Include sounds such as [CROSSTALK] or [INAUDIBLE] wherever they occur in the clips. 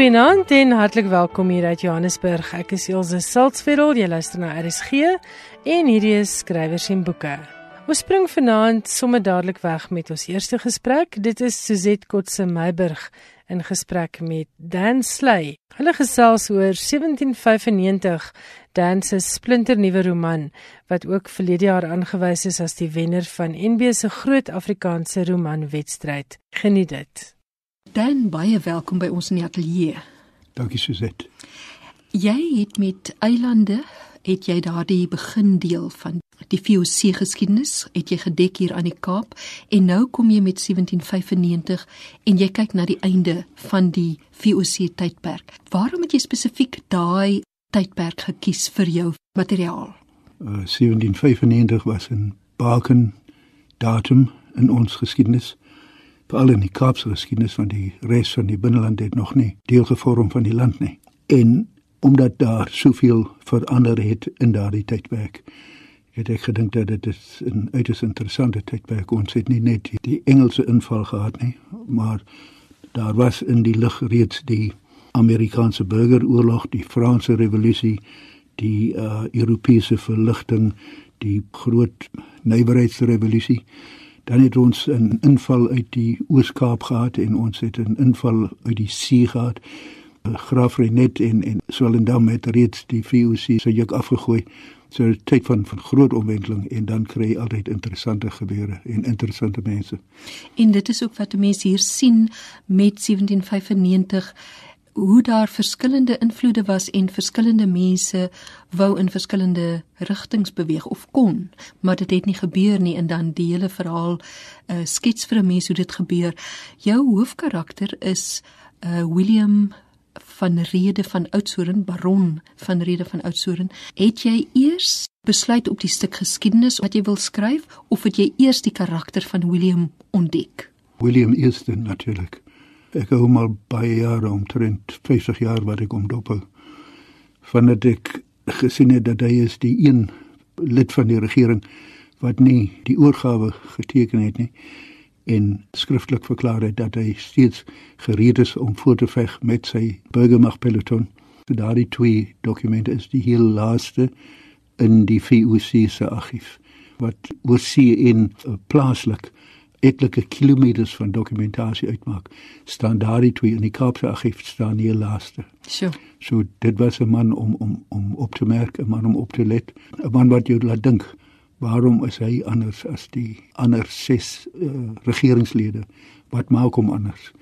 Goeienaand en hartlik welkom hier uit Johannesburg. Ek is Elsje Salzveld. Jy luister na RSG en hierdie is skrywers en boeke. Ons spring vanaand sommer dadelik weg met ons eerste gesprek. Dit is Suzette Kotse Meiburg in gesprek met Dan Sley. Hulle gesels oor 1795, Dan se splinternuwe roman wat ook verlede jaar aangewys is as die wenner van NB se groot Afrikaanse romanwedstryd. Geniet dit. Dan baie welkom by ons in die ateljee. Dankie Suzette. Jy het met eilande het jy daardie begindeel van die VOC geskiedenis het jy gedek hier aan die Kaap en nou kom jy met 1795 en jy kyk na die einde van die VOC tydperk. Waarom het jy spesifiek daai tydperk gekies vir jou materiaal? Uh, 1795 was 'n baken datum in ons geskiedenis veral in die Kaapse geskiedenis van die res van die binneland het nog nie deel gevorm van die land nie. En omdat daar soveel verander het in daardie tydperk, het ek gedink dat dit 'n uiters interessante tydperk ons het nie net die Engelse inval gehad nie, maar daar was in die lig reeds die Amerikaanse burgeroorlog, die Franse revolusie, die uh, Europese verligting, die groot nywerheidsrevolusie dan het ons 'n inval uit die Oos-Kaap gehad en ons het 'n inval uit die see gehad. Eh, Graaf Renet en en Swellendam het reeds die VOC se juk afgegooi. So 'n tyd van van groot omwenteling en dan kry jy altyd interessante gebeure en interessante mense. En dit is ook wat mense hier sien met 1795 hoe daar verskillende invloede was en verskillende mense wou in verskillende rigtings beweeg of kon, maar dit het nie gebeur nie en dan die hele verhaal uh, skets vir 'n mens hoe dit gebeur. Jou hoofkarakter is uh, William van Rede van Oudtshoorn, baron van Rede van Oudtshoorn. Het jy eers besluit op die stuk geskiedenis wat jy wil skryf of het jy eers die karakter van William ontdek? William dan natuurlik ek hou mal baie jare omtrent 50 jaar wat ek omdop. Vandat ek gesien het dat hy is die een lid van die regering wat nie die oorgawe geteken het nie en skriftelik verklaar het dat hy steeds gereed is om voort te veg met sy burgermagpeloton. So daardie twee dokumente is die heel laaste in die VOC se argief wat oorsee in uh, plaaslik etlike kilometers van dokumentasie uitmaak. Staan daardie twee in die Kaapse argief staan hier laaste. So. So dit was 'n man om om om op te merk, 'n man om op te let, 'n man wat jou laat dink. Waarom is hy anders as die ander ses uh, regeringslede? Wat maak hom anders?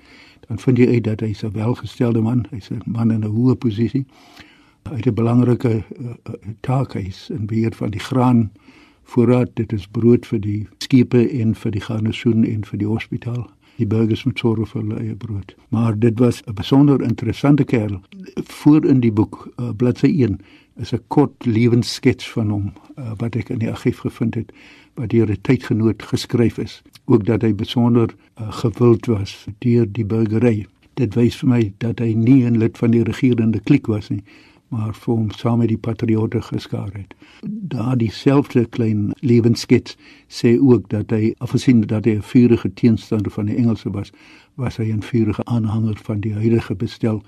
Dan vind jy uit dat hy 'n welgestelde man, hy's 'n man in 'n hoë posisie. Hy het 'n belangrike uh, taak hy's in beheer van die graan voorraad dit is brood vir die skepe en vir die garnisoen en vir die hospitaal. Die burgers moet sorg vir hulle eie brood. Maar dit was 'n besonder interessante kerel. Voor in die boek uh, bladsy 1 is 'n kort lewensskets van hom uh, wat ek in die argief gevind het wat deur 'n tydgenoot geskryf is. Ook dat hy besonder uh, gewild was deur die burgery dit wys vir my dat hy nie 'n lid van die regerende kliek was nie maar vir hom saam met die patriotte geskaar het. Daar dieselfde klein lewensskets sê ook dat hy afgesien dat hy 'n vurige teenstander van die Engelse was, was hy 'n vurige aanhanger van die huidige bestel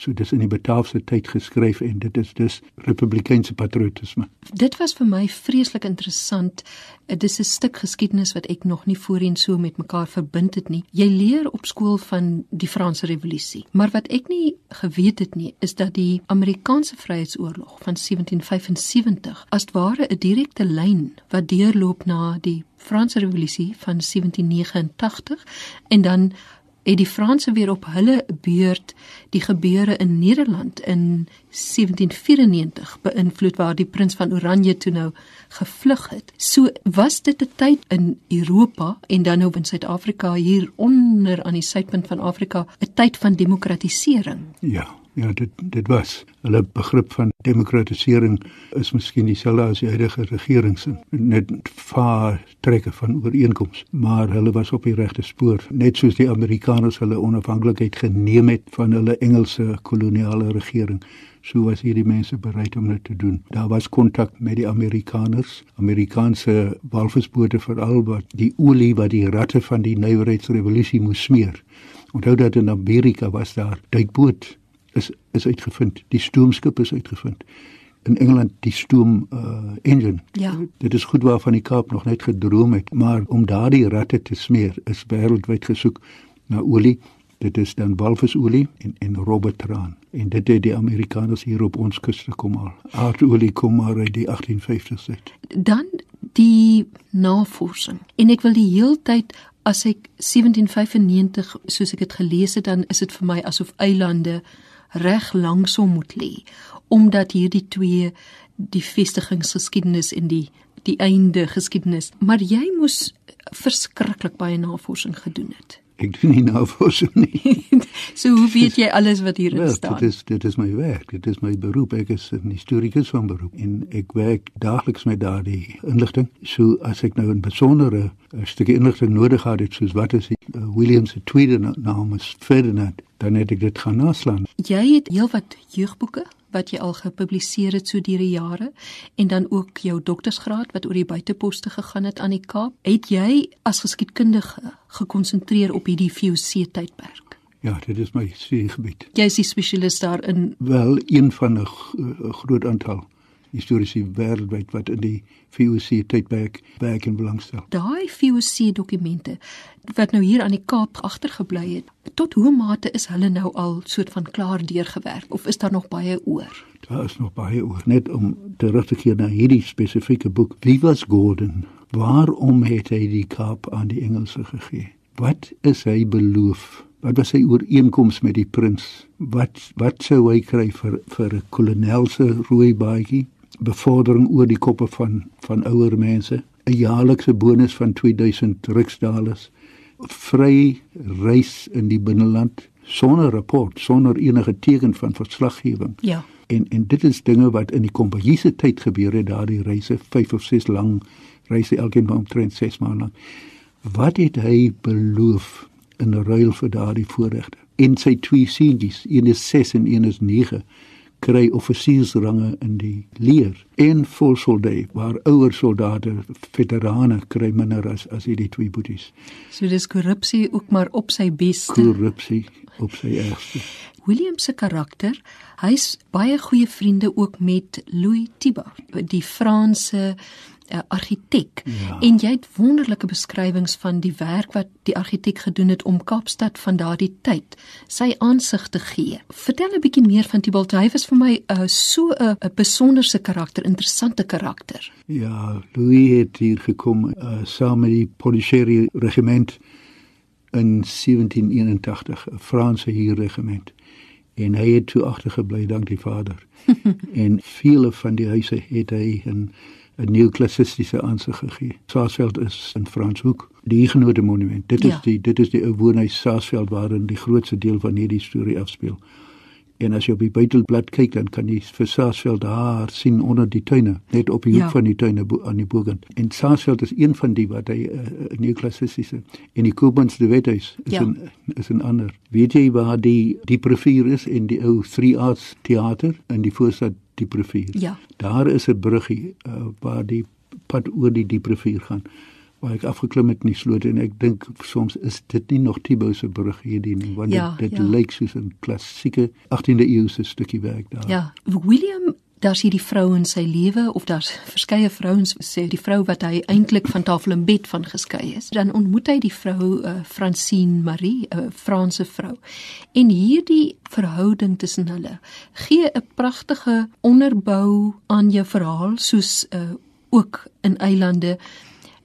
So dis in die Bataafse tyd geskryf en dit is dus republikeinse patriotisme. Dit was vir my vreeslik interessant. Dit is 'n stuk geskiedenis wat ek nog nie voorheen so met mekaar verbind het nie. Jy leer op skool van die Franse Revolusie, maar wat ek nie geweet het nie, is dat die Amerikaanse Vryheidsoorlog van 1775 as ware 'n direkte lyn wat deurloop na die Franse Revolusie van 1789 en dan het die Franse weer op hulle beurt die gebeure in Nederland in 1794 beïnvloed waar die prins van Oranje toe nou gevlug het. So was dit 'n tyd in Europa en dan nou in Suid-Afrika hier onder aan die suidpunt van Afrika 'n tyd van demokratisering. Ja, Ja, dit dit was. Hulle begrip van demokratisering is miskien dieselfde as die huidige regering se net vaar trekke van ooreenkomste, maar hulle was op die regte spoor, net soos die Amerikaners hulle onafhanklikheid geneem het van hulle Engelse koloniale regering. So was hierdie mense bereid om dit te doen. Daar was kontak met die Amerikaners, Amerikaanse walvisbote veral wat die olie wat die ratte van die nywerheidsrevolusie moes smeer. Onthou dat in Amerika was daar duikboot is is uitgevind. Die stoomskip is uitgevind. In Engeland die stoom uh engine. Ja. Dit is goed waarvan die Kaap nog net gedroom het, maar om daardie ratte te smeer is wêreldwyd gesoek na olie. Dit is dan walvisolie en en robbertraan. En dit het die Amerikaners hier op ons kuste kom al. Aardolie kom maar uit die 1850s uit. Dan die navorsing. En ek wil die heeltyd as ek 1795 soos ek dit gelees het dan is dit vir my asof eilande reg langsom moet lê omdat hierdie twee die vestigingsgeskiedenis en die die einde geskiedenis maar jy moes verskriklik baie navorsing gedoen het Ek doen nie navorsing nie. [LAUGHS] so hoe weet jy alles wat hierin Wel, staan? Dit is dit is my werk, dit is my beroep. Ek is 'n historikus van beroep en ek werk daagliks met daardie inligting. So as ek nou 'n besondere uh, stukkie inligting nodig gehad het, soos wat is die uh, William se tweede na naam is Ferdinand, dan het ek dit gaan naslaan. Jy het heelwat jeugboeke wat jy al gepubliseer het so deur die jare en dan ook jou doktorsgraad wat oor die buiteposte gegaan het aan die Kaap. Het jy as geskiedkundige gekonsentreer op hierdie VOC tydperk? Ja, dit is my studiegebied. Jy is die spesialis daarin. Wel een van 'n groot aantal historiese wêreldwyd wat in die VOC tydperk werk en belangstel. Daai VOC dokumente wat nou hier aan die Kaap agtergebly het, tot hoe mate is hulle nou al soort van klaar deurgewerk of is daar nog baie oor? Daar is nog baie oor. Net om terug te keer na hierdie spesifieke boek. Wie was Gordon? Waarom het hy die Kaap aan die Engelse gegee? Wat is hy beloof? Wat was sy ooreenkoms met die prins? Wat wat sou hy kry vir vir 'n kolonelse rooi baadjie? Bevordering oor die koppe van van ouer mense, 'n jaarlikse bonus van 2000 riksdalers, vry reis in die binneland sonder rapport, sonder enige teken van verslaggewing. Ja. En en dit is dinge wat in die kompojiese tyd gebeur het, daardie reise 5 of 6 lang reise elkeen van omtrent 6 maande lank. Wat het hy beloof in ruil vir daardie voorregte? En sy twee seuntjies, een is 6 en een is 9, kry offisiersrange in die leer en vol soldaat, waar ouer soldate, veterane kry minder as as hierdie twee boeties. So dis korrupsie ook maar op sy beste. Korrupsie op sy ergste. William se karakter, hy's baie goeie vriende ook met Louis Thibard, die Franse uh, argitek. Ja. En jy het wonderlike beskrywings van die werk wat die argitek gedoen het om Kaapstad van daardie tyd sy aansig te gee. Vertel 'n bietjie meer van Thibard. Hy was vir my uh, so 'n uh, besonderse karakter, interessante karakter. Ja, Louis het hier gekom uh, saam met die Pondicherry regiment in 1781, 'n Franse hier regiment. En hy het toe agtergebly dank die Vader. [LAUGHS] en vele van die huise het hy in 'n neoklassistiese aansig gegee. Saasveld is in Franshoek, die Huguenote monument. Dit is Ja. die dit is die ou woonhuis Saasveld waarin die grootste deel van hierdie storie afspeel. En as jy op die buitelblad kyk, dan kan jy vir Saasveld daar sien onder die tuine, net op die hoek Ja. van die tuine bo, aan die bokant. En Saasveld is een van die wat hy 'n uh, neoklassistiese en die Koopmans de Wethuis is Ja. 'n is 'n ander. Weet jy waar die die rivier is in die ou Three Arts teater in die voorstad die rivier? Ja. Daar is 'n bruggie uh, waar die pad oor die diep rivier gaan waar ek afgeklim het in die sloot en ek dink soms is dit nie nog Thibaut se brug hierdie nie want Ja, dit, dit ja. lyk soos 'n klassieke 18de eeuse stukkie werk daar. Ja, William daar's hierdie vrou in sy lewe of daar's verskeie vrouens sê die vrou wat hy eintlik van tafel en bed van geskei is. Dan ontmoet hy die vrou uh, Francine Marie, 'n uh, Franse vrou. En hierdie verhouding tussen hulle gee 'n pragtige onderbou aan jou verhaal soos uh, ook in eilande.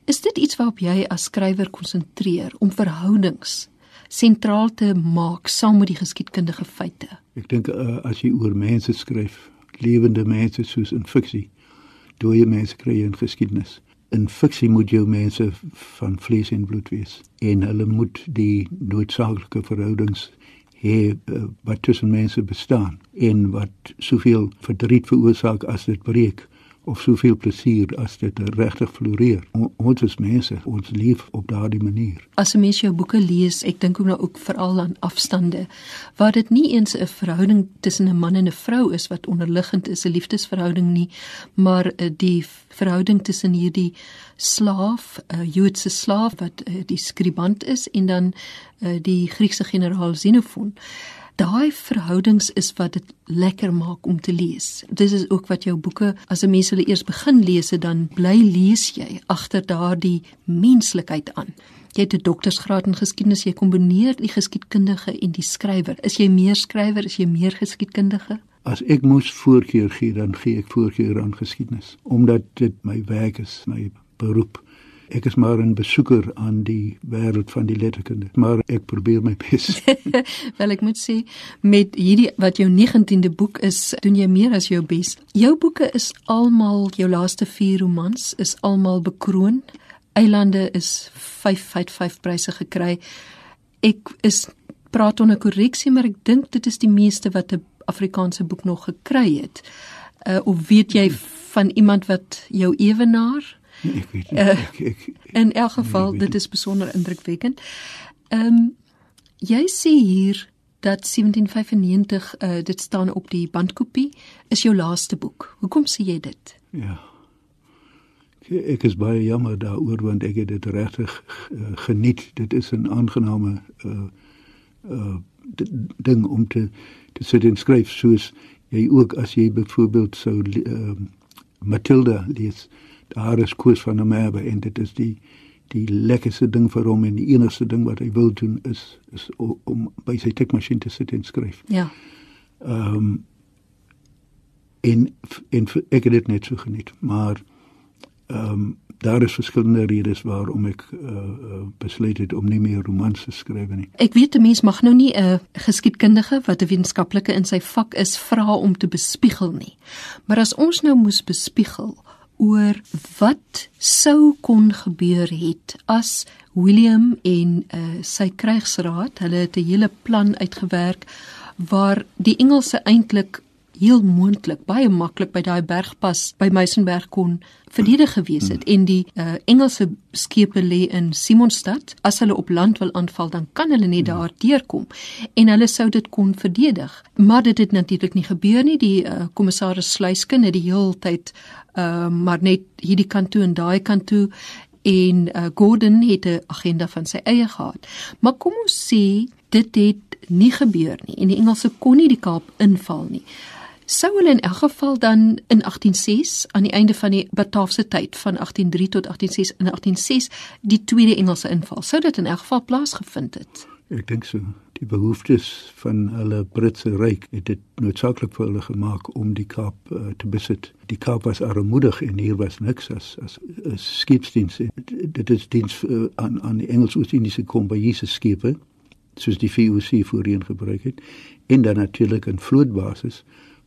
Is dit iets waarop jy as skrywer konsentreer om verhoudings sentraal te maak saam met die geskiedkundige feite? Ek dink uh, as jy oor mense skryf, lewende mense soos in fiksie, dooie mense kry jy in geskiedenis. In fiksie moet jou mense van vlees en bloed wees. En hulle moet die noodsaaklike verhoudings hê uh, wat tussen mense bestaan en wat soveel verdriet veroorsaak as dit breek of soveel plesier as dit regtig floreer. O, ons is mense, ons leef op daardie manier. As 'n mens jou boeke lees, ek dink ook nou ook veral aan afstande, waar dit nie eens 'n verhouding tussen 'n man en 'n vrou is wat onderliggend is, 'n liefdesverhouding nie, maar uh, die verhouding tussen hierdie slaaf, 'n uh, Joodse slaaf wat uh, die skribant is en dan die Griekse generaal Xenophon. Daai verhoudings is wat dit lekker maak om te lees. Dis is ook wat jou boeke as 'n mens hulle eers begin lees, dan bly lees jy agter daardie menslikheid aan. Jy het 'n doktorsgraad in geskiedenis, jy kombineer die geskiedkundige en die skrywer. Is jy meer skrywer, is jy meer geskiedkundige? As ek moes voorkeur gee, dan gee ek voorkeur aan geskiedenis, omdat dit my werk is, my beroep. Ek is maar 'n besoeker aan die wêreld van die letterkunde, maar ek probeer my bes. [LAUGHS] Wel ek moet sê met hierdie wat jou 19de boek is, doen jy meer as jou bes. Jou boeke is almal jou laaste 4 romans is almal bekroon. Eilande is 5 uit 5 pryse gekry. Ek is praat onder korreksie, maar ek dink dit is die meeste wat 'n Afrikaanse boek nog gekry het. Uh, of weet jy van iemand wat jou ewenaar Ek weet nie. Uh, ek, ek, in elk geval dit is besonder indrukwekkend. Ehm um, jy sê hier dat 1795 uh, dit staan op die bandkopie is jou laaste boek. Hoekom sê jy dit? Ja. Ek is baie jammer daaroor want ek het dit regtig uh, geniet. Dit is 'n aangename uh uh ding om te te sit en skryf soos jy ook as jy byvoorbeeld sou uh, Matilda lees. Uh daar is koers van 'n merwe en dit is die die lekkerste ding vir hom en die enigste ding wat hy wil doen is is om, om by sy tikmasjien te sit en skryf. Ja. Ehm um, en en ek het dit net so geniet, maar ehm um, daar is verskillende redes waarom ek uh, uh, besluit het om nie meer romans te skryf nie. Ek weet 'n mens mag nou nie 'n geskiedkundige wat 'n wetenskaplike in sy vak is vra om te bespiegel nie. Maar as ons nou moes bespiegel, oor wat sou kon gebeur het as William en uh, sy krygsraad, hulle het 'n hele plan uitgewerk waar die Engelse eintlik heel moontlik baie maklik by daai bergpas by Meisenberg kon verdedig gewees het en die uh, Engelse skepe lê in Simonstad as hulle op land wil aanval dan kan hulle net daar deurkom en hulle sou dit kon verdedig maar dit het natuurlik nie gebeur nie die uh, kommissaris Sluiskin het die hele tyd uh, maar net hierdie kant toe en daai kant toe en uh, Gordon het 'n agenda van sy eie gehad. Maar kom ons sê dit het nie gebeur nie en die Engelse kon nie die Kaap inval nie. Sou hulle in elk geval dan in 186 aan die einde van die Bataafse tyd van 183 tot 186 in 186 die tweede Engelse inval sou dit in elk geval plaasgevind het? Ek dink so. Die behoeftes van hulle Britse ryk het dit noodsaaklik vir hulle gemaak om die Kaap uh, te besit. Die Kaap was armoedig en hier was niks as as, as skipsdiens. Dit is diens uh, aan aan die Engels-Oos-Indiese kompanjie se skepe soos die VOC voorheen gebruik het en dan natuurlik 'n vlootbasis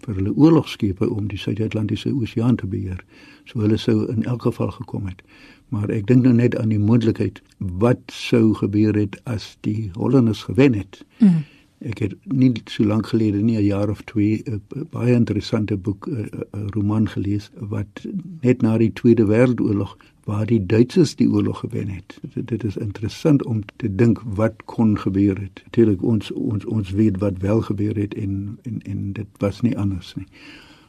vir hulle oorlogskepe om die Suid-Atlantiese Oseaan te beheer. So hulle sou in elk geval gekom het maar ek dink nou net aan die moontlikheid wat sou gebeur het as die Hollanders gewen het. Mm. Ek het nie so lank gelede nie 'n jaar of 2 'n baie interessante boek 'n roman gelees wat net na die Tweede Wêreldoorlog waar die Duitsers die oorlog gewen het. Dit, dit is interessant om te dink wat kon gebeur het. Natuurlik ons ons ons weet wat wel gebeur het en en en dit was nie anders nie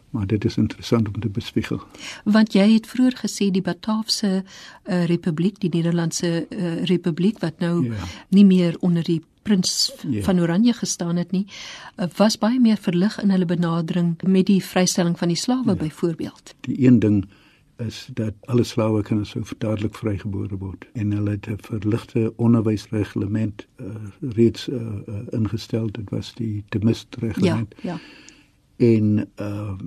maar dit is interessant om te bespiegel. Want jy het vroeër gesê die Bataafse uh, Republiek, die Nederlandse uh, Republiek wat nou ja. nie meer onder die prins ja. van Oranje gestaan het nie, uh, was baie meer verlig in hulle benadering met die vrystelling van die slawe ja. byvoorbeeld. Die een ding is dat alle slawe kan so dadelik vrygebore word en hulle het 'n verligte onderwysreglement uh, reeds uh, uh, ingestel dit was die Temist reglement ja, ja. en uh,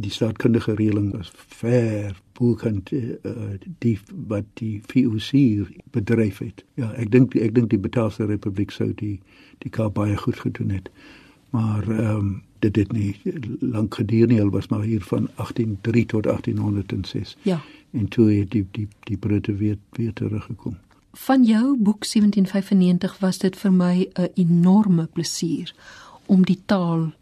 die staatkundige reëling is ver boekend uh, die wat die VOC bedryf het. Ja, ek dink ek dink die Bataafse Republiek sou die die Kaap baie goed gedoen het. Maar ehm um, dit het nie lank geduur nie, al was maar hier van 1803 tot 1806. Ja. En toe het die die die Britte weer weer teruggekom. Van jou boek 1795 was dit vir my 'n enorme plesier om die taal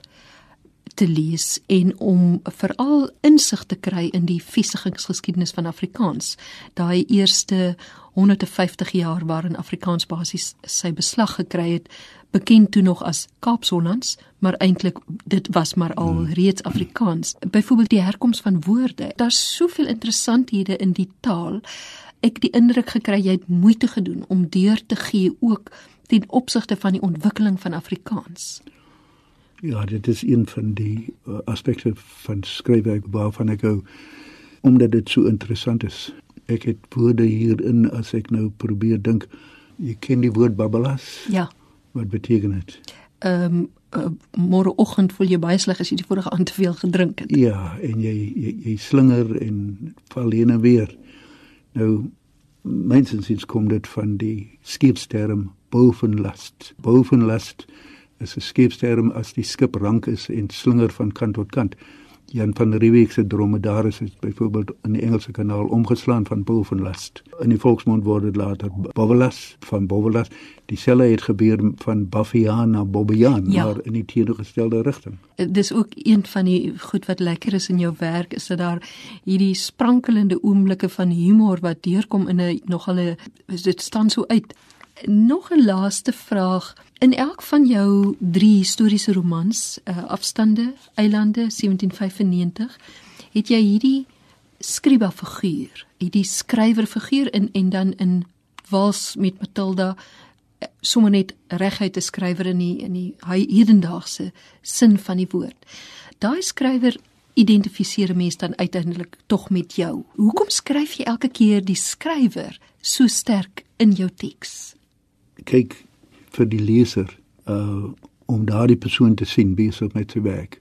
te lees en om veral insig te kry in die vestigingsgeskiedenis van Afrikaans. Daai eerste 150 jaar waarin Afrikaans basies sy beslag gekry het, bekend toe nog as Kaapshollands, maar eintlik dit was maar al hmm. reeds Afrikaans. Byvoorbeeld die herkoms van woorde. Daar's soveel interessanthede in die taal. Ek die indruk gekry jy het moeite gedoen om deur te gee ook ten opsigte van die ontwikkeling van Afrikaans. Ja, dit is een van die uh, aspekte van skryfwerk waarvan ek hou omdat dit so interessant is. Ek het woorde hierin as ek nou probeer dink. Jy ken die woord babbelas? Ja. Wat beteken dit? Ehm um, uh, môreoggend voel jy baie sleg as jy die vorige aand te veel gedrink het. Ja, en jy jy, jy slinger en val heen en weer. Nou mensensiens kom dit van die skeepsterm bovenlast. Bovenlast is 'n skeepsterm as die skip rank is en slinger van kant tot kant. Jan van Riebeeck se dromedaris is byvoorbeeld in die Engelse kanaal omgeslaan van bovenlast. In die volksmond word dit later bovelas van bovelas. Dieselfde het gebeur van Baffian na Bobbejaan, ja. maar in die teenoorgestelde rigting. Dis ook een van die goed wat lekker is in jou werk is dat daar hierdie sprankelende oomblikke van humor wat deurkom in 'n nogal 'n dit staan so uit. Nog 'n laaste vraag. In elk van jou 3 historiese romans, uh, Afstande, Eilande 1795, het jy hierdie skryba figuur, hierdie skrywer figuur in en dan in Wals met Matilda eh, sommer net reguit te skrywer in die in die hedendaagse sin van die woord. Daai skrywer identifiseer mense dan uiteindelik tog met jou. Hoekom skryf jy elke keer die skrywer so sterk in jou teks? Kyk vir die leser uh om daardie persoon te sien besig met sy werk.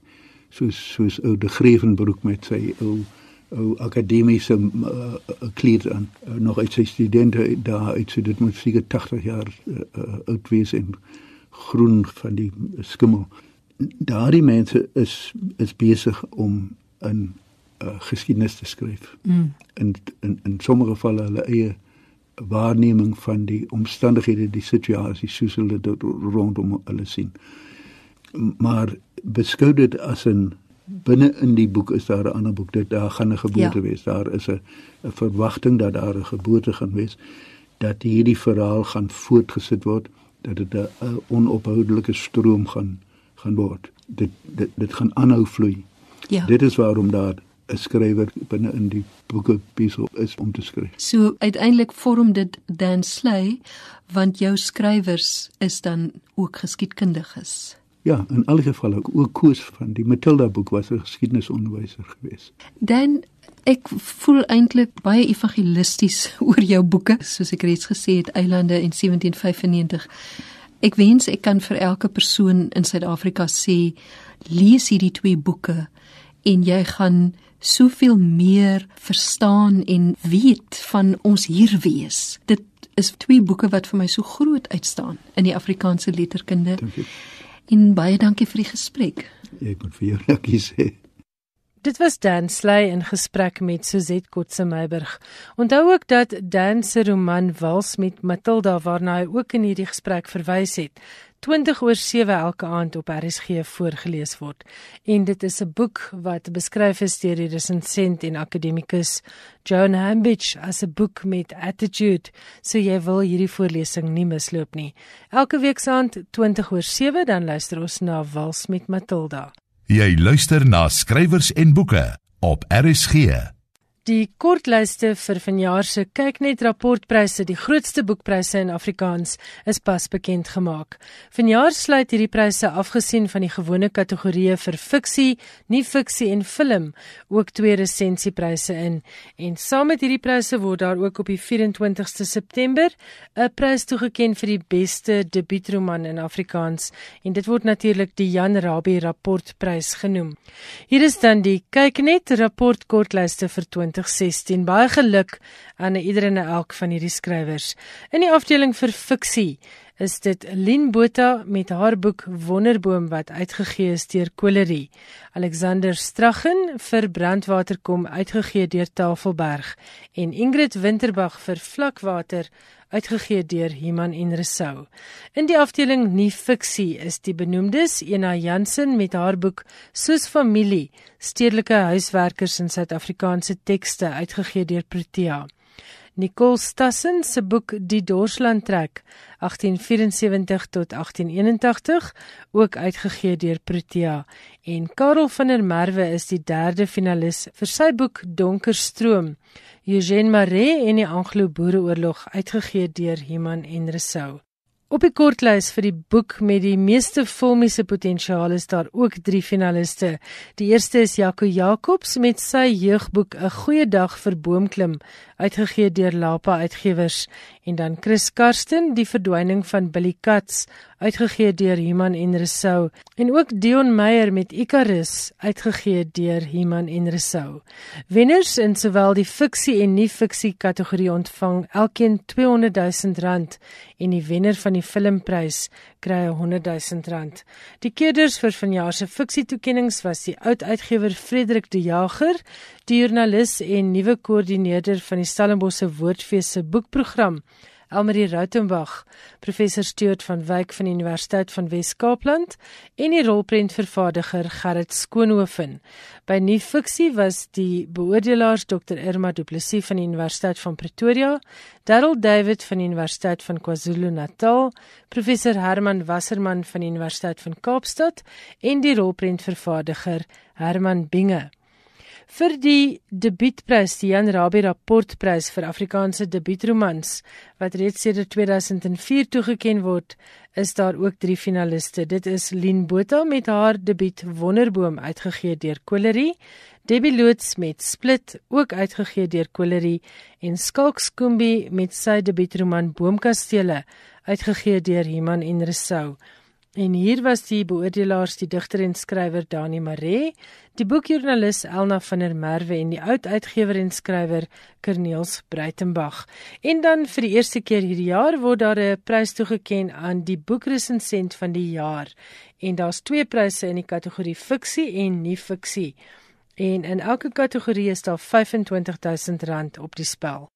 Soos soos ou de Grevenbroek met sy ou ou akademiese uh, kleed aan uh, nog uit sy studente daar uit so dit moet seker 80 jaar uh, uh, oud wees en groen van die skimmel. Daardie mense is is besig om 'n uh, geskiedenis te skryf. Mm. In in in sommige gevalle hulle eie waarneming van die omstandighede, die situasie soos hulle dit rondom hulle sien. Maar beskou dit as 'n binne in die boek is daar 'n ander boek dit daar gaan 'n geboorte ja. wees. Daar is 'n 'n verwagting dat daar 'n geboorte gaan wees dat hierdie verhaal gaan voortgesit word, dat dit 'n onophoudelike stroom gaan gaan word. Dit dit dit gaan aanhou vloei. Ja. Dit is waarom daar 'n skrywer binne in die boeke besig is om te skryf. So uiteindelik vorm dit Dan Slay want jou skrywers is dan ook geskiedkundiges. Ja, in alle gevalle ook Koos van die Matilda boek was 'n geskiedenisonderwyser geweest. Dan ek voel eintlik baie evangelisties [LAUGHS] oor jou boeke, soos ek reeds gesê het, Eilande en 1795. Ek wens ek kan vir elke persoon in Suid-Afrika sê lees hierdie twee boeke en jy gaan soveel meer verstaan en weet van ons hier wees. Dit is twee boeke wat vir my so groot uitstaan in die Afrikaanse letterkunde. En baie dankie vir die gesprek. Ek moet vir jou [LAUGHS] dankie sê. Dit was Dan Sley in gesprek met Suzette Kotse Meiburg. Onthou ook dat Dan se roman Wals met Matilda waarna hy ook in hierdie gesprek verwys het, 20 oor 7 elke aand op RSG voorgeles word. En dit is 'n boek wat beskryf is deur die resensent en akademikus Joan Hambidge as 'n boek met attitude. So jy wil hierdie voorlesing nie misloop nie. Elke week se aand 20 oor 7 dan luister ons na Wals met Matilda. Jy luister na skrywers en boeke op RSG. Die kortlyste vir vanjaar se kyknet rapportpryse, die grootste boekpryse in Afrikaans, is pas bekend gemaak. Vanjaar sluit hierdie pryse afgesien van die gewone kategorieë vir fiksie, nie-fiksie en film, ook twee resensiepryse in. En saam met hierdie pryse word daar ook op die 24ste September 'n prys toegekend vir die beste debuutroman in Afrikaans, en dit word natuurlik die Jan Rabie rapportprys genoem. Hier is dan die kyknet rapport kortlyste vir 20 2016. Baie geluk aan iedereen en elk van hierdie skrywers. In die afdeling vir fiksie is dit Lien Botha met haar boek Wonderboom wat uitgegee is deur Kolerie. Alexander Straggen vir Brandwaterkom uitgegee deur Tafelberg en Ingrid Winterbag vir Vlakwater uitgegee deur Iman en Resou. In die afdeling nuwe fiksie is die benoemdes Ena Jansen met haar boek Soos familie, stedelike huiswerkers in Suid-Afrikaanse tekste uitgegee deur Protea. Nicole Stassen se boek Die Dorsland trek 1874 tot 1881 ook uitgegee deur Protea en Karel van der Merwe is die derde finalis vir sy boek Donker stroom Eugene Maree en die Anglo-Boereoorlog uitgegee deur Iman en Resou Op die kortlys vir die boek met die meeste filmiese potensiaal is daar ook 3 finaliste. Die eerste is Jaco Jacobs met sy jeugboek 'n goeie dag vir boomklim, uitgegee deur Lapa Uitgewers, en dan Chris Karsten, Die verdwyning van Billy Katz, uitgegee deur Human en Resou, en ook Dion Meyer met Icarus, uitgegee deur Human en Resou. Wenners in sowel die fiksie en nie-fiksie kategorie ontvang elkeen 200 000 rand en die wenner van die filmprys kry 100 000 rand. Die keerders vir vanjaar se fiksietoekennings was die oud uitgewer Frederik De Jager, die joernalis en nuwe koördineerder van die Stellenbosch se Woordfees se boekprogram. Elmarie Rautenbach, professor Stuart van Wyk van die Universiteit van Wes-Kaapland en die rolprentvervaardiger Gerrit Skoonhoven. By nuwe fiksie was die beoordelaars Dr Irma Du Plessis van die Universiteit van Pretoria, Darryl David van die Universiteit van KwaZulu-Natal, professor Herman Wasserman van die Universiteit van Kaapstad en die rolprentvervaardiger Herman Binge. Vir die debuutprys, die Jan Rabie rapportprys vir Afrikaanse debuutromans wat reeds sedert 2004 toegekend word, is daar ook 3 finaliste. Dit is Lien Botha met haar debuut Wonderboom uitgegee deur Kolerie, Debbie Loots met Split ook uitgegee deur Kolerie en Skalk Skoombie met sy debuutroman Boomkastele uitgegee deur Iman en Resou. En hier was die beoordelaars die digter en skrywer Dani Maree, die boekjoernalis Elna van der Merwe en die oud uitgewer en skrywer Corneels Breitenberg. En dan vir die eerste keer hierdie jaar word daar 'n prys toegekend aan die boekresensent van die jaar. En daar's twee pryse in die kategorie fiksie en nie fiksie. En in elke kategorie is daar R25000 op die spel.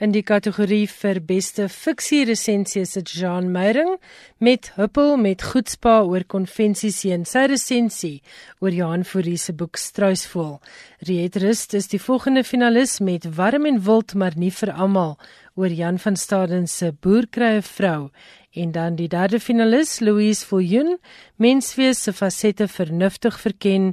In die kategorie vir beste fiksie resensie is dit Jean Meyring met Huppel met Goedspa oor konvensieseen. Sy resensie oor Johan Fourie se boek Struisvoël. Riet Rust is die volgende finalis met Warm en Wild maar nie vir almal oor Jan van Staden se Boerkrye vrou. En dan die derde finalis Louise Viljoen, menswees se fasette vernuftig verken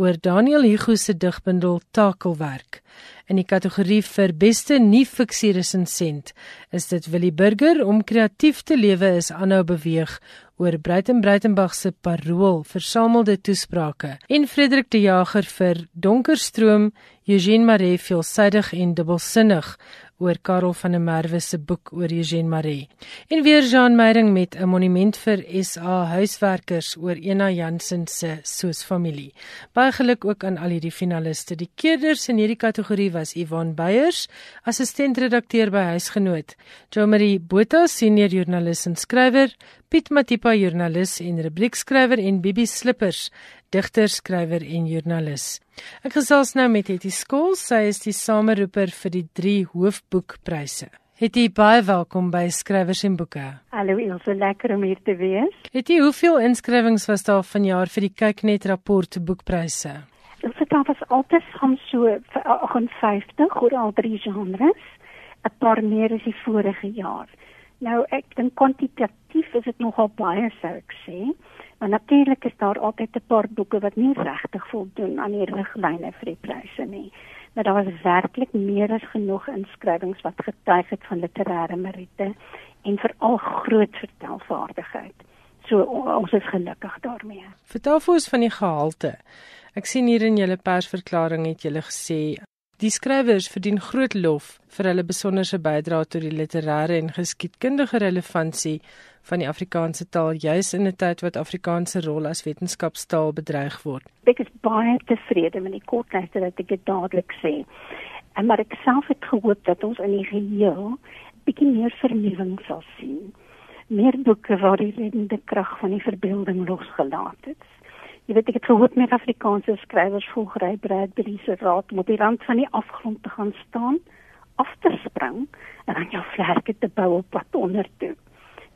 oor Daniel Hugo se digbundel Takelwerk. In die kategorie vir beste nie-fiksie resensent is dit Willie Burger om kreatief te lewe is aanhou beweeg oor Breiten Breitenberg se parool versamelde toesprake en Frederik de Jager vir Donkerstroom Eugene Maree veelsidig en dubbelsinnig oor Karel van der Merwe se boek oor Eugene Maree. En weer Jean Meyring met 'n monument vir SA huiswerkers oor Ena Jansen se soos familie. Baie geluk ook aan al hierdie finaliste. Die keerders in hierdie kategorie was Ivan Beyers, assistent-redakteur by Huisgenoot, Jo Marie Botha, senior joernalis en skrywer, Piet Matipa, joernalis en rubriekskrywer en Bibi Slippers, digter, skrywer en joernalis. Ek gesels nou met Hetty Skool, sy is die sameroeper vir die 3 hoofboekpryse. Hetty, baie welkom by Skrywers en Boeke. Hallo, Ilse, lekker om hier te wees. Hetty, hoeveel inskrywings was daar vanjaar vir die Kyknet rapport boekpryse? Ilse, daar was altyd van so 58 oor al drie genres, 'n paar meer as die vorige jaar. Nou ek dink kwantitatief is dit nogal baie sou ek sê. Maar natuurlik is daar altyd 'n paar boeke wat nie regtig voldoen aan die riglyne vir die pryse nie. Maar daar was werklik meer as genoeg inskrywings wat getuig het van literêre meriete en veral groot vertelvaardigheid. So ons is gelukkig daarmee. Vertel vir ons van die gehalte. Ek sien hier in julle persverklaring het julle gesê die skrywers verdien groot lof vir hulle besonderse bydrae tot die literêre en geskiedkundige relevantie van die Afrikaanse taal juis in 'n tyd wat Afrikaanse rol as wetenskapstaal bedreig word. Ek is baie tevrede met die kortlyste wat ek dadelik sê. En maar ek self het gehoop dat ons in die geheel bietjie meer vernuwing sal sien. Meer boeke waar die reddende krag van die verbeelding losgelaat het. Jy weet ek het gehoop meer Afrikaanse skrywers volgry Bradbury se raad om op die rand van die afgrond te gaan staan, af te spring en dan jou vlerke te bou op pad onder toe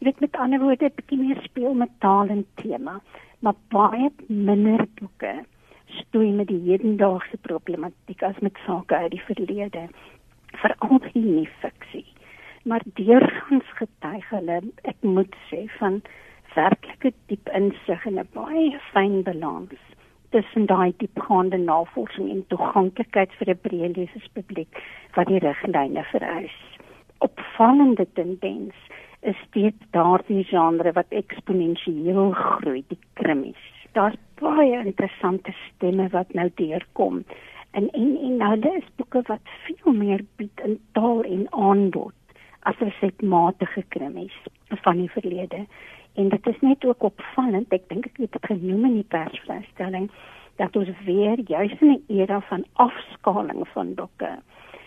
weet met ander woorde 'n bietjie meer speel met taal en tema, maar baie minder boeke stoei met die hedendaagse problematiek as met sake uit die verlede, veral in die fiksie. Maar deurgangs getuig hulle, ek moet sê, van werklike diep insig en 'n baie fyn balans tussen daai diepgaande navorsing en toeganklikheid vir 'n breë leserspubliek wat die riglyne vereis. Opvallende tendens is steeds daardie genre wat eksponensieel groei, die krimis. Daar's baie interessante stemme wat nou deurkom. En en en nou dis boeke wat veel meer bied in taal en aanbod as resetmatige krimis van die verlede. En dit is net ook opvallend, ek dink ek het dit genoem in die persvrystelling dat ons weer juis 'n era van afskaling van boeke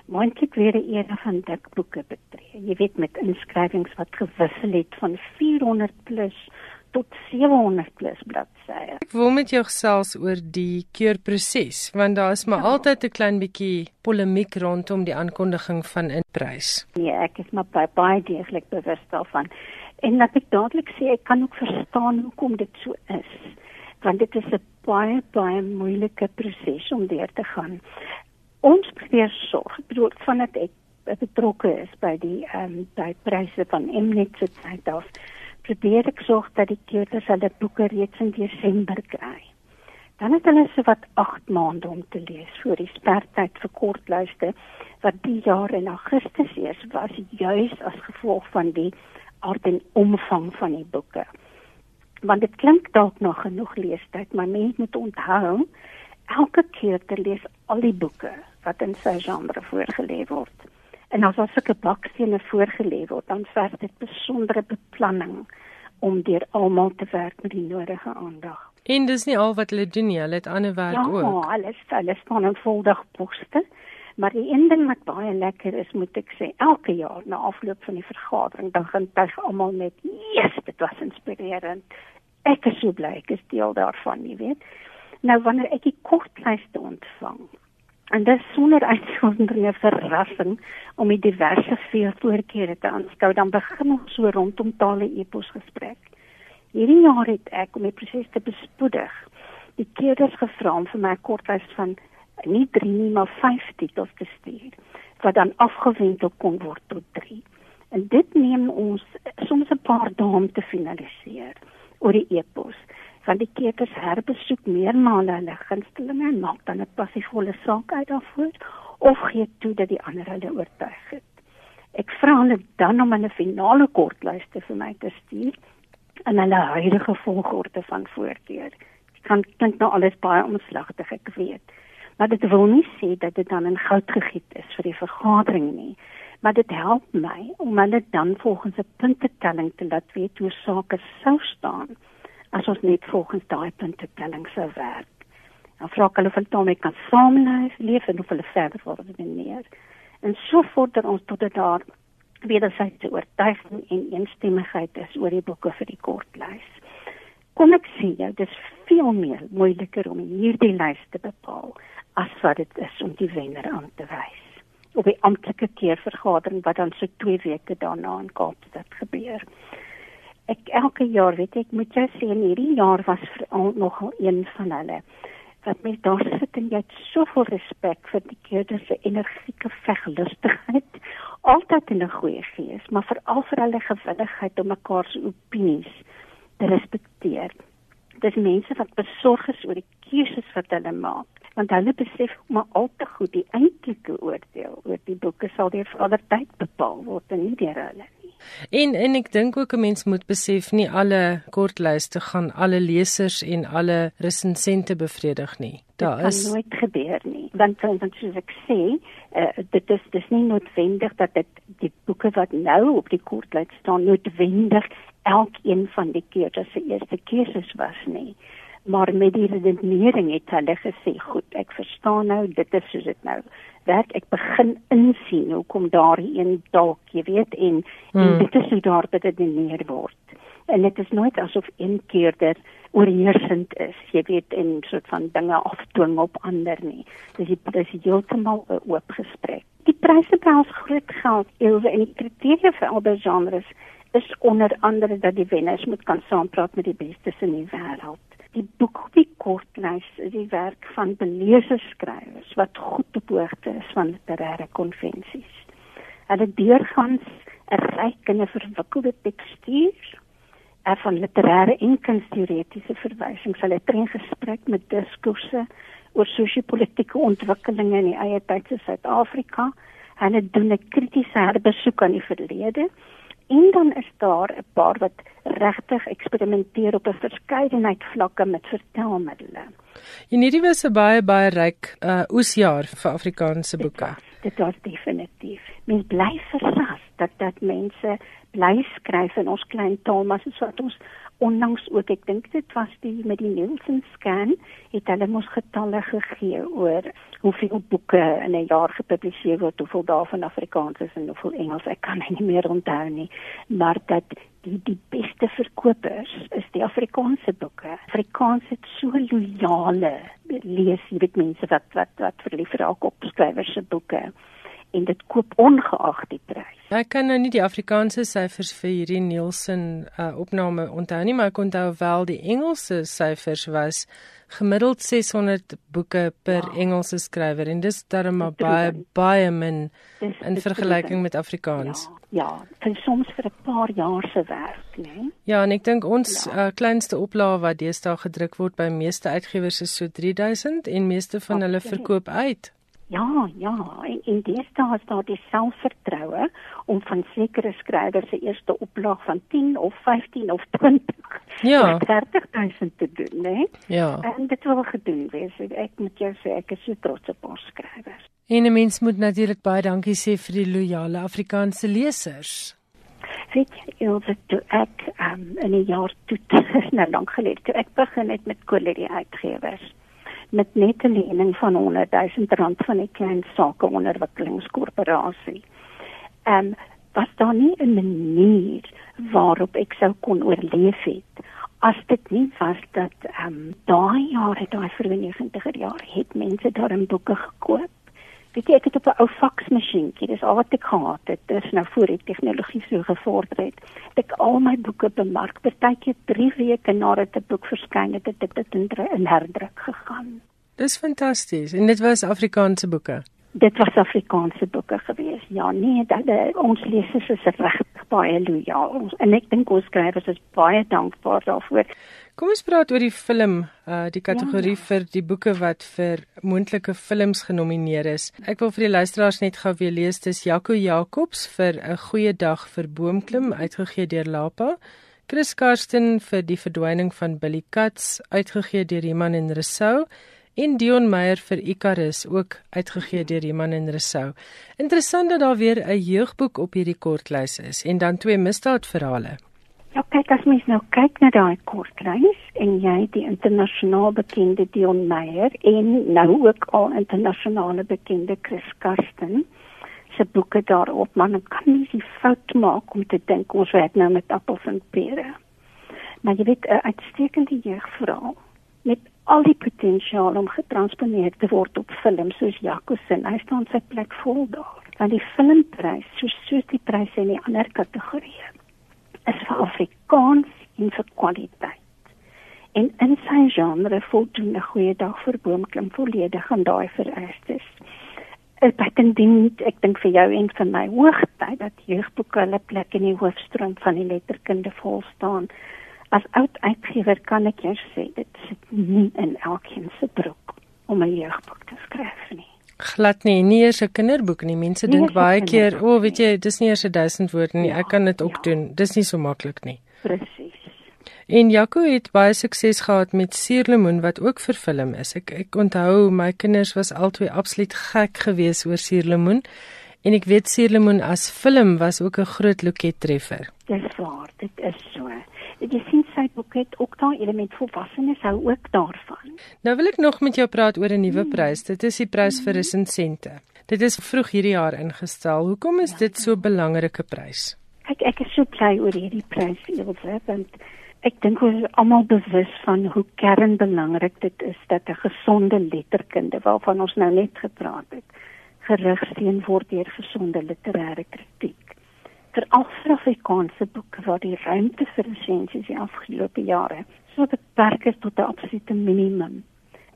moontlik weer 'n era van dik boeke betree. Jy weet met inskrywings wat gewissel het van 400 plus tot 700 plus bladsye. Ek wil met jou gesels oor die keurproses want daar is maar ja. altyd 'n klein bietjie polemiek rondom die aankondiging van 'n prys. Nee, ek is maar baie, baie deeglik bewus daarvan. En dat ek dadelik sê ek kan ook verstaan hoekom dit so is. Want dit is 'n baie baie moeilike proses om deur te gaan ons probeer sorg, bedoel vandat ek betrokke is by die ehm um, by pryse van Mnet se tyd af, probeer ek sorg dat die kinders hulle boeke reeds in Desember kry. Dan het hulle so wat 8 maande om te lees voor die spertyd vir kortlyste wat die jaar in Augustus is, was juis as gevolg van die aard en omvang van die boeke. Want dit klink dalk nog genoeg leestyd, maar mens moet onthou elke keer te lees al die boeke wat in sy genre voorgelê word. En as daar sulke bakstene voorgelê word, dan verg dit besondere beplanning om deur almal te werk met die nodige aandag. En dis nie al wat hulle doen nie, hulle het ander werk ja, ook. Ja, alles, alles van 'n voldag poste. Maar die een ding wat baie lekker is, moet ek sê, elke jaar na afloop van die vergadering, dan gaan tuig almal met, "Yes, dit was inspirerend." Ek is so bly ek is deel daarvan, jy weet. Nou wanneer ek die kortlyste ontvang, en dit sonder uitsondering verrassing om die diverse voorkeure te aanskou, dan begin ons so rondom tale epos gesprek. Hierdie jaar het ek om die proses te bespoedig, die keerders gevra om vir my 'n kortlys van nie 3 nie, maar 5 titels te stuur wat dan afgewendel kon word tot 3. En dit neem ons soms 'n paar dae om te finaliseer oor die epos want die keters herbesoek meermale hulle gunstelinge en maak dan 'n passievolle saak uit daarvoor of gee toe dat die ander hulle oortuig het. Ek vra hulle dan om 'n finale kortlyste vir my te stuur in hulle huidige volgorde van voorkeur. Dit kan klink nou alles baie omslagtig, ek weet. Maar dit wil nie sê dat dit dan in goud gegiet is vir die vergadering nie. Maar dit help my om hulle dan volgens 'n puntetelling te laat weet hoe sake sou staan as ons net volgens daai punte telling sou werk. Dan vra ek hulle of hulle daarmee kan saamleef, leef en of hulle verder wil redeneer. En so vorder ons tot dit daar wederzijdse oortuiging en eensstemmigheid is oor die boeke vir die kortlys. Kom ek sê jou, dis veel meer moeiliker om hierdie lys te bepaal as wat dit is om die wenner aan te wys. Op die amptelike keervergadering wat dan so 2 weke daarna in Kaapstad gebeur ek elke jaar weet ek moet jy sê in hierdie jaar was nog een van hulle. Wat my daar sit en jy het soveel respek vir die kinders se energieke veglustigheid altyd in 'n goeie gees maar veral vir hulle gewilligheid om mekaar se opinies te respekteer. Dis mense wat besorg is oor die keuses wat hulle maak want hulle besef maar al te goed die eintlike oordeel oor die boeke sal deur Vader tyd bepaal word en nie deur hulle En en ek dink ook 'n mens moet besef nie alle kortlyste gaan alle lesers en alle resensente bevredig nie. Daar is kan nooit gebeur nie. Want want soos ek sê, uh, dit is dis nie noodwendig dat dit die boeke wat nou op die kortlys staan noodwendig elkeen van die keerders se eerste keuses was nie. Maar met die redenering het hulle gesê, goed, ek verstaan nou, dit is soos dit nou werk ek begin insien hoekom daar een dalk jy weet en, hmm. en dit is hoe daar dit gedeneer word. En dit is nooit asof een keerder oorheersend is jy weet en soort van dinge afdwing op ander nie. Dis dit is heeltemal 'n oop gesprek. Die pryse ons groot geld ewe en die kriteria vir albei genres is onder andere dat die wenners moet kan saampraat met die bestes in die wêreld die boek op die kortlys is die werk van beleese skrywers wat goed op hoogte is van literêre konvensies. Hulle deurgangs 'n ryk en 'n verwikkelde tekstuur er van literêre en kunsteoretiese verwysings. Hulle tree gesprek met diskurse oor sosio-politieke ontwikkelinge in die eie tyd se Suid-Afrika. Hulle doen 'n kritiese herbesoek aan die verlede En dan is daar 'n paar wat regtig eksperimenteer op 'n verskeidenheid vlakke met vertelmiddels. En hierdie was 'n baie baie ryk uh oesjaar vir Afrikaanse boeke. Dit was definitief. Mens bly verras dat dat mense bly skryf in ons klein taal, maar soos wat ons onlangs ook ek dink dit was die met die Nielsen scan het hulle mos getalle gegee oor hoeveel boeke in 'n jaar gepubliseer word hoeveel daarvan Afrikaans is en hoeveel Engels. Ek kan nie meer onthou nie maar dat die die beste verkopers is die Afrikaanse boeke. Afrikaans het so loyale lees jy weet mense wat wat wat verlief raak op skrywers se boeke en dit koop ongeag die prys. Ek kan nou nie die Afrikaanse syfers vir hierdie Nielsen uh, opname onthou nie, maar ek onthou wel die Engelse syfers was gemiddeld 600 boeke per ja. Engelse skrywer en dis darem maar baie baie min dis, in vergelyking met Afrikaans. Ja, ja, en soms vir 'n paar jaar se werk, né? Nee? Ja, en ek dink ons ja. uh, kleinste oplaag wat deesdae gedruk word by meeste uitgewers is so 3000 en meeste van Absoluut. hulle verkoop uit. Ja, ja, en, en deesdae is daar die selfvertroue om van sekere skrywers se eerste oplaag van 10 of 15 of 20 ja. 30000 te doen, né? Ja. En dit wil gedoen wees. Ek moet jou sê ek is so trots op ons skrywers. En 'n mens moet natuurlik baie dankie sê vir die loyale Afrikaanse lesers. Weet jy, Ilse, toe ek um, in 'n jaar toe, [LAUGHS] nou lank gelede, toe ek begin het met Colerie uitgewers met net 'n lening van 100 000 rand van 'n klein sakeonderwikkelingskorporasie. Ehm um, was daar nie 'n manier waarop ek sou kon oorleef het as dit nie was dat ehm um, daai jare daai vir 90er jaar het mense daar in boeke gekoop. Weet jy ek het op 'n ou faksmasjienkie, dis al wat ek gehad het. Dis nou voor die tegnologie so gevorder het. Ek al my boeke bemark partykeer 3 weke nadat 'n boek verskyn het, het dit in, in herdruk gegaan. Dis fantasties. En dit was Afrikaanse boeke. Dit was Afrikaanse boeke gewees. Ja, nee, dat ons lesers is regtig baie lojaal. En ek dink ons skrywers is baie dankbaar daarvoor. Kom ons praat oor die film, uh die kategorie ja, ja. vir die boeke wat vir moontlike films genomineer is. Ek wil vir die luisteraars net gou weer lees dis Jaco Jacobs vir 'n goeie dag vir boomklim uitgegee deur Lapa. Chris Karsten vir die verdwyning van Billy Cats uitgegee deur Iman en Resou en Dion Meyer vir Icarus ook uitgegee deur Iman en Resou. Interessant dat daar weer 'n jeugboek op hierdie kortlys is en dan twee misdaadverhale. Ja, kyk as mens nou kyk na daai kortlys en jy die internasionaal bekende Dion Meyer en nou ook al internasionaal bekende Chris Karsten se boeke daarop, man kan nie die fout maak om te dink ons werk nou met appels en pere. Maar jy weet 'n uitstekende jeugverhaal met al die potensiaal om getransponeer te word op film soos Jaco se. Hy staan sy plek vol daar. Want die filmprys, soos soos die pryse in die ander kategorieë is vir Afrikaans en vir kwaliteit. En in sy genre voldoen 'n goeie dag vir boomklim volledig aan daai vereistes. Ek dink ek dink vir jou en vir my hoogtyd dat jeugboeke hulle plek in die hoofstroom van die letterkunde vol staan. As oud uitgewer kan ek jou sê dit sit nie in elkeen se broek om 'n jeugboek te skryf nie glad nie nie eers 'n kinderboek nie. Mense dink baie keer, o, oh, weet jy, dis nie eers 1000 woorde nie. Ja, ek kan dit ook ja. doen. Dis nie so maklik nie. Presies. En Jaco het baie sukses gehad met Suurlemoen wat ook vervilm is. Ek ek onthou my kinders was albei absoluut gek geweest oor Suurlemoen en ek weet Suurlemoen as film was ook 'n groot loket treffer. Dis waar, dit is so jy sien sy boek het ook daai element volwassenes hou ook daarvan. Nou wil ek nog met jou praat oor 'n nuwe hmm. prys. Dit is die prys vir resensente. Dit is vroeg hierdie jaar ingestel. Hoekom is ja, dit so 'n belangrike prys? Ek ek is so bly oor hierdie prys, Elsje, want ek dink ons is almal bewus van hoe kernbelangrik dit is dat 'n gesonde letterkunde waarvan ons nou net gepraat het, gerigsteen word deur gesonde literêre kritiek vir Afrikaanse boeke waar die ruimte vir resensies die afgelope jare so beperk is tot 'n absolute minimum.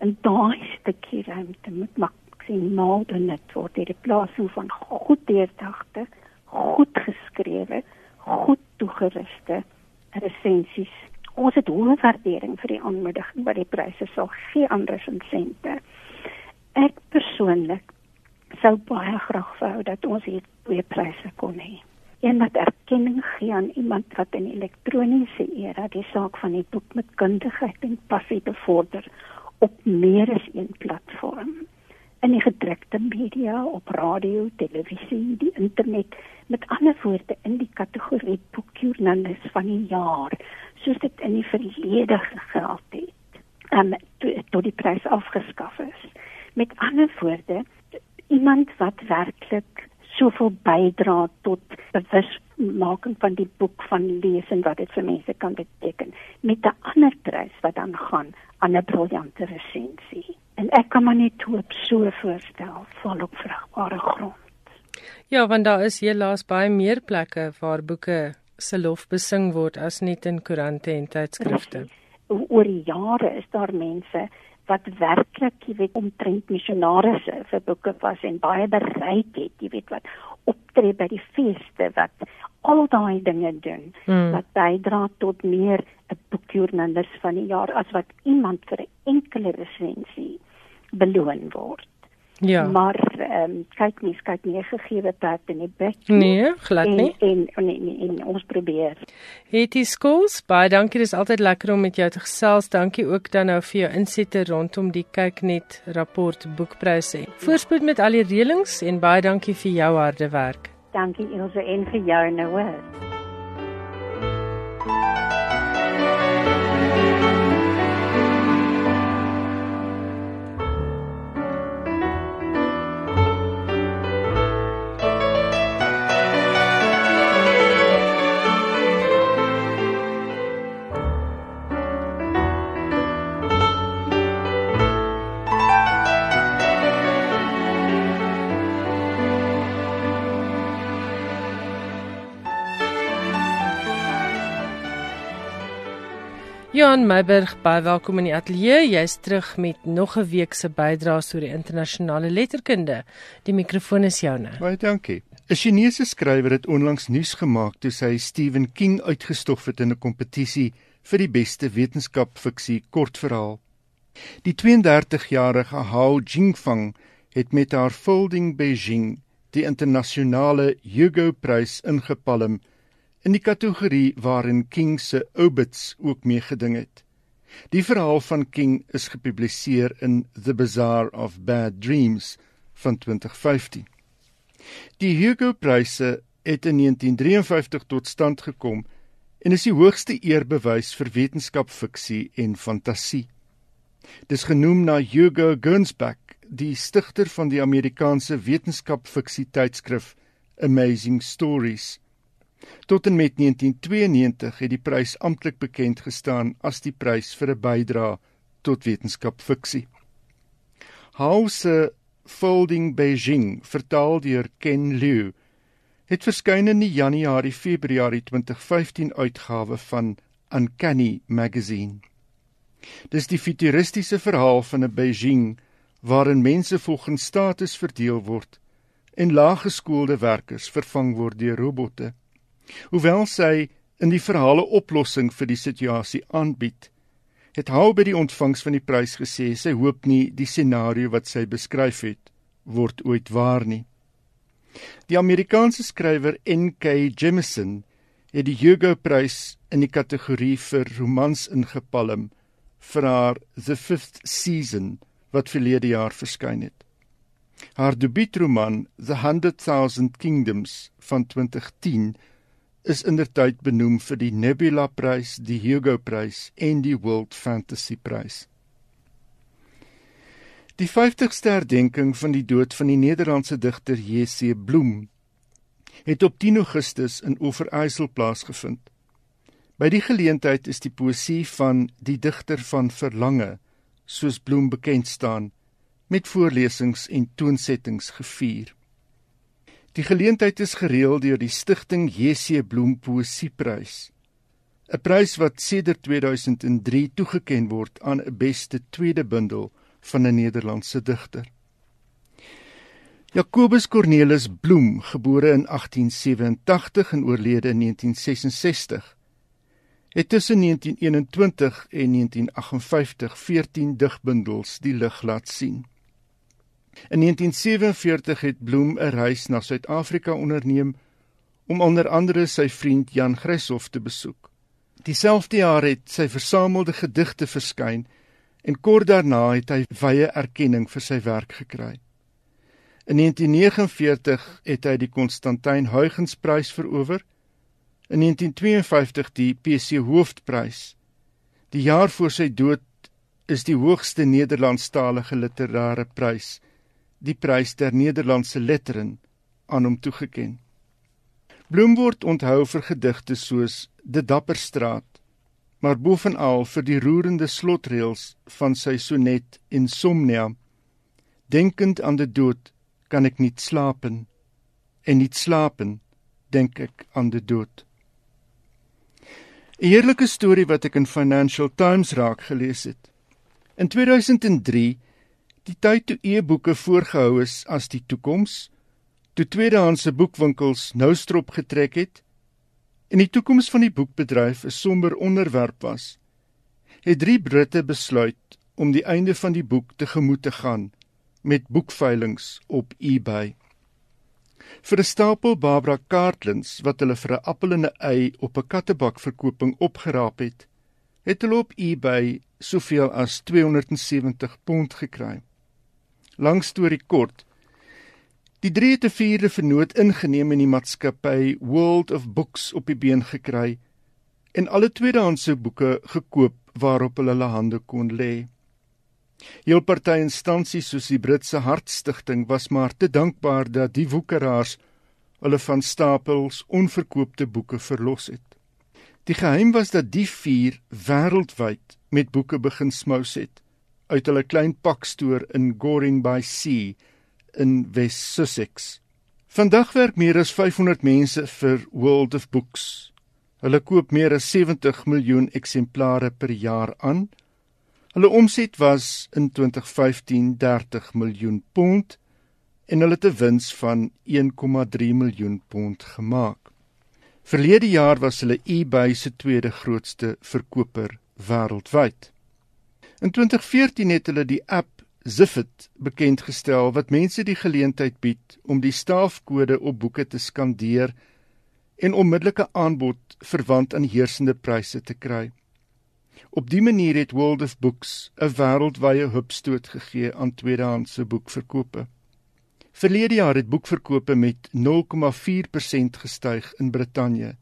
En daai stukkie ruimte moet maksimaal benut word deur die plasing van goed deurdagte, goed geskrewe, goed toegeruste resensies. Ons het hoë waardering vir die aanmoediging by die pryse sal gee aan resensente. Ek persoonlik sou baie graag wou dat ons hier twee pryse kon hê een wat erkenning gee aan iemand wat in elektroniese era die saak van die boek met kundigheid en passie bevorder op meer as een platform. In die gedrukte media op radio, televisie, die internet met ander woorde in die kategorie boekjoernalis van die jaar soos dit in die verlede geld het en tot die prys afgeskaf is. Met ander woorde iemand wat werklik soveel bydra tot bewusmaking van die boek van lees en wat dit vir mense kan beteken met 'n ander prys wat dan gaan aan 'n briljante resensie. En ek kan maar net hoop so voorstel val op vrugbare grond. Ja, want daar is helaas baie meer plekke waar boeke se lof besing word as net in koerante en tydskrifte. Oor die jare is daar mense wat werklik, jy weet, omtrent missionarisse vir boeke was en baie bereik het, jy weet wat optree by die feeste wat al daai dinge doen hmm. wat bydra tot meer 'n boekjoernalis van die jaar as wat iemand vir 'n enkele resensie beloon word. Ja. Maar ehm um, kyk nie, kyk nie gegee pad in die bek. Nee, glad nie. En en, en, en, en ons probeer. Hetie Schools, baie dankie. Dit is altyd lekker om met jou te gesels. Dankie ook dan nou vir jou insette rondom die kyk net rapport boekpryse. Voorspoed met al die reëlings en baie dankie vir jou harde werk. Dankie Ilse en vir jou nou. Johan Meiberg, baie welkom in die ateljee. Jy's terug met nog 'n week se bydraes oor die internasionale letterkunde. Die mikrofoon is joune. Baie dankie. 'n Chinese skrywer het onlangs nuus gemaak toe sy Stephen King uitgestof het in 'n kompetisie vir die beste wetenskapfiksie kortverhaal. Die 32-jarige Hao Jingfang het met haar Folding Beijing die internasionale Hugo-prys ingepalm in die kategorie waarin King se obits ook meegeding het. Die verhaal van King is gepubliseer in The Bazaar of Bad Dreams van 2015. Die Hugo-pryse het in 1953 tot stand gekom en is die hoogste eerbewys vir wetenskapfiksie en fantasie. Dis genoem na Hugo Gernsback, die stigter van die Amerikaanse wetenskapfiksie tydskrif Amazing Stories. Tot en met 1992 het die prys amptelik bekend gestaan as die prys vir 'n bydrae tot wetenskapfiksie. House Folding Beijing, vertaal deur Ken Liu, het verskyn in die Januarie-Februarie 2015 uitgawe van Uncanny Magazine. Dis die futuristiese verhaal van 'n Beijing waarin mense volgens status verdeel word en laaggeskoolde werkers vervang word deur robotte. Hoewel sy in die verhale oplossing vir die situasie aanbied, het Hou by die ontvangs van die prys gesê sy hoop nie die scenario wat sy beskryf het word ooit waar nie. Die Amerikaanse skrywer N.K. Jemisin het die Hugo Prys in die kategorie vir romans ingepalm vir haar The Fifth Season wat verlede jaar verskyn het. Haar debuutroman The Hundred Thousand Kingdoms van 2010 is indertyd benoem vir die Nebula Prys, die Hugo Prys en die World Fantasy Prys. Die 50ste herdenking van die dood van die Nederlandse digter J.C. Bloem het op 10 Augustus in Oeverysel plaasgevind. By die geleentheid is die poësie van die digter van Verlange, soos Bloem bekend staan, met voorlesings en toonsettings gevier. Die geleentheid is gereël deur die Stichting JC Bloem Poesieprys. 'n Prys wat sedert 2003 toegekend word aan 'n beste tweede bundel van 'n Nederlandse digter. Jacobus Cornelis Bloem, gebore in 1887 en oorlede in 1966, het tussen 1921 en 1958 14 digbundels die lig laat sien. In 1947 het Bloem 'n reis na Suid-Afrika onderneem om onder andere sy vriend Jan Greshoff te besoek. Dieselfde jaar het sy versamelde gedigte verskyn en kort daarna het hy wye erkenning vir sy werk gekry. In 1949 het hy die Constantyn Huygens Prys verower. In 1952 die PC Hoofprys. Die jaar voor sy dood is die hoogste Nederlandstalige literêre prys, die prys ter Nederlandse letteren, aan hom toegekend. Bloem word onthou vir gedigte soos De Dapperstraat, maar bovenal vir die roerende slotreëls van sy sonnet Insomnia. Denkend aan die dood kan ek nie slapen en nie slapen dink ek aan die dood. 'n Heerlike storie wat ek in Financial Times raak gelees het. In 2003, die tyd toe e-boeke voorgehou is as die toekoms, toe tweedehandse boekwinkels nou strop getrek het en die toekoms van die boekbedryf 'n somber onderwerp was, het drie Britte besluit om die einde van die boek tegemoet te gaan met boekveilings op eBay. Vir 'n stapel Barbara Cartlins wat hulle vir 'n appel en 'n ei op 'n kattebak verkoping opgeraap het, het hulle op eBay soveel as 270 pond gekry. Lang storie kort. Die drie het 'n vierde vernoot ingeneem in die maatskappy World of Books op die been gekry en alle tweedehandse boeke gekoop waarop hulle hulle hande kon lê. Heel party instansies soos die Britse Hartstigting was maar te dankbaar dat die woekeraars hulle van stapels onverkoopte boeke verlos het. Die geheim was dat die vier wêreldwyd met boeke begin smous het uit hulle klein pakstoor in Goring by Sea in West Sussex. Vandag werk meer as 500 mense vir World of Books. Hulle koop meer as 70 miljoen eksemplare per jaar aan Hulle omset was in 2015 30 miljoen pond en hulle het 'n wins van 1,3 miljoen pond gemaak. Verlede jaar was hulle eBay se tweede grootste verkoper wêreldwyd. In 2014 het hulle die app Ziffit bekend gestel wat mense die geleentheid bied om die staafkode op boeke te skandeer en onmiddellike aanbod verwant aan heersende pryse te kry. Op dië manier het World of Books 'n wêreldwye hupstoot gegee aan tweedehandse boekverkope. Verlede jaar het boekverkope met 0,4% gestyg in Brittanje.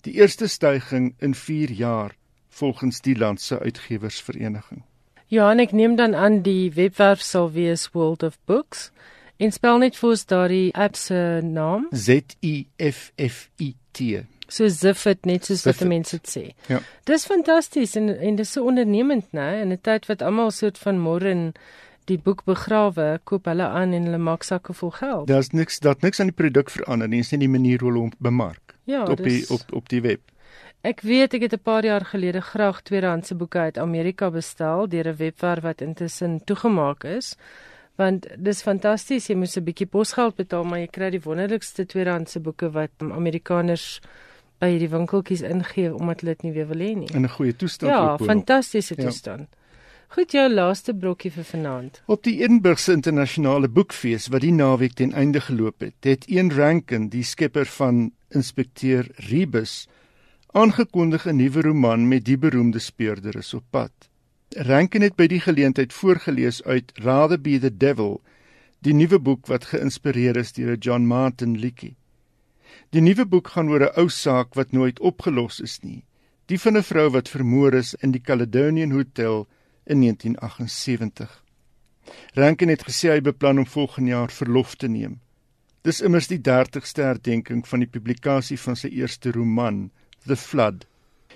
Die eerste styging in 4 jaar volgens die land se uitgewersvereniging. Ja, en ek neem dan aan die webwerf sal wees World of Books. En spel net vir ons daardie app se naam. Z I F F I T so Ziffit net soos wat mense dit sê. Ja. Dis fantasties en en dis so ondernemend, né? In 'n tyd wat almal soort van môre in die boek begrawe, koop hulle aan en hulle maak sakke vol geld. Daar's niks dat niks aan die produk verander nie, dis net die manier hoe hulle hom bemark. Ja, op die op op die web. Ek weet ek het 'n paar jaar gelede graag tweedehandse boeke uit Amerika bestel deur 'n webwerf wat intussen toegemaak is. Want dis fantasties, jy moet 'n bietjie posgeld betaal, maar jy kry die wonderlikste tweedehandse boeke wat Amerikaners by hierdie winkeltjies ingee omdat hulle dit nie weer wil hê nie. In 'n goeie toestand ja, ook. Ja, fantastiese toestand. Ja. Goed, jou laaste brokkie vir vanaand. Op die Edinburgh Internasionale Boekfees wat die naweek ten einde geloop het, het een Rankin, die skepper van Inspekteur Rebus, aangekondig 'n nuwe roman met die beroemde speurder is op pad. Rankin het by die geleentheid voorgeles uit Rather Be the Devil, die nuwe boek wat geïnspireer is deur John Martin liedjie. Die nuwe boek gaan oor 'n ou saak wat nooit opgelos is nie. Die van 'n vrou wat vermoor is in die Caledonian Hotel in 1978. Rankin het gesê hy beplan om volgende jaar verlof te neem. Dis immers die 30ste herdenking van die publikasie van sy eerste roman, The Flood.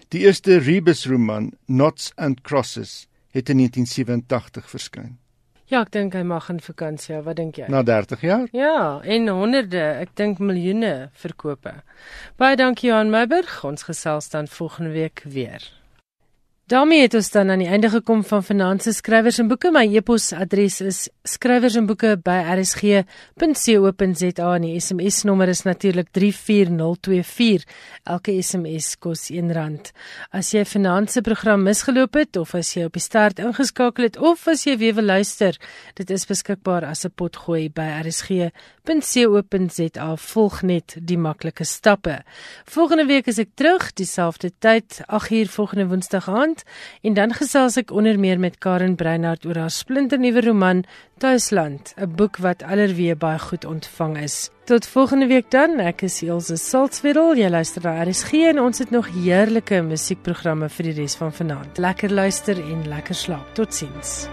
Die eerste Rebus roman, Knots and Crosses, het in 1987 verskyn. Ja, ek dink hy mag in vakansie. Wat dink jy? Na 30 jaar? Ja, en honderde, ek dink miljoene verkope. Baie dankie Johan Meiberg. Ons gesels dan volgende week weer. Daarmee het ons dan aan die einde gekom van Finanse Skrywers en Boeke. My e-posadres is skrywersenboeke@rsg.co.za en die SMS-nommer is natuurlik 34024. Elke SMS kos R1. As jy finansie program misgeloop het of as jy op die start ingeskakel het of as jy weer wil luister, dit is beskikbaar as 'n potgooi by rsg.co.za. Volg net die maklike stappe. Volgende week is ek terug, dieselfde tyd, 8uur volgende Woensdag aand, en dan gesels ek onder meer met Karen Breinhardt oor haar splinternuwe roman Tuisland, 'n boek wat allerweë baie goed ontvang is. Tot volgende week dan. Ek is Elsje Salzwetel. Jy luister na RSG en ons het nog heerlike musiekprogramme vir die res van vanaand. Lekker luister en lekker slaap. Totsiens.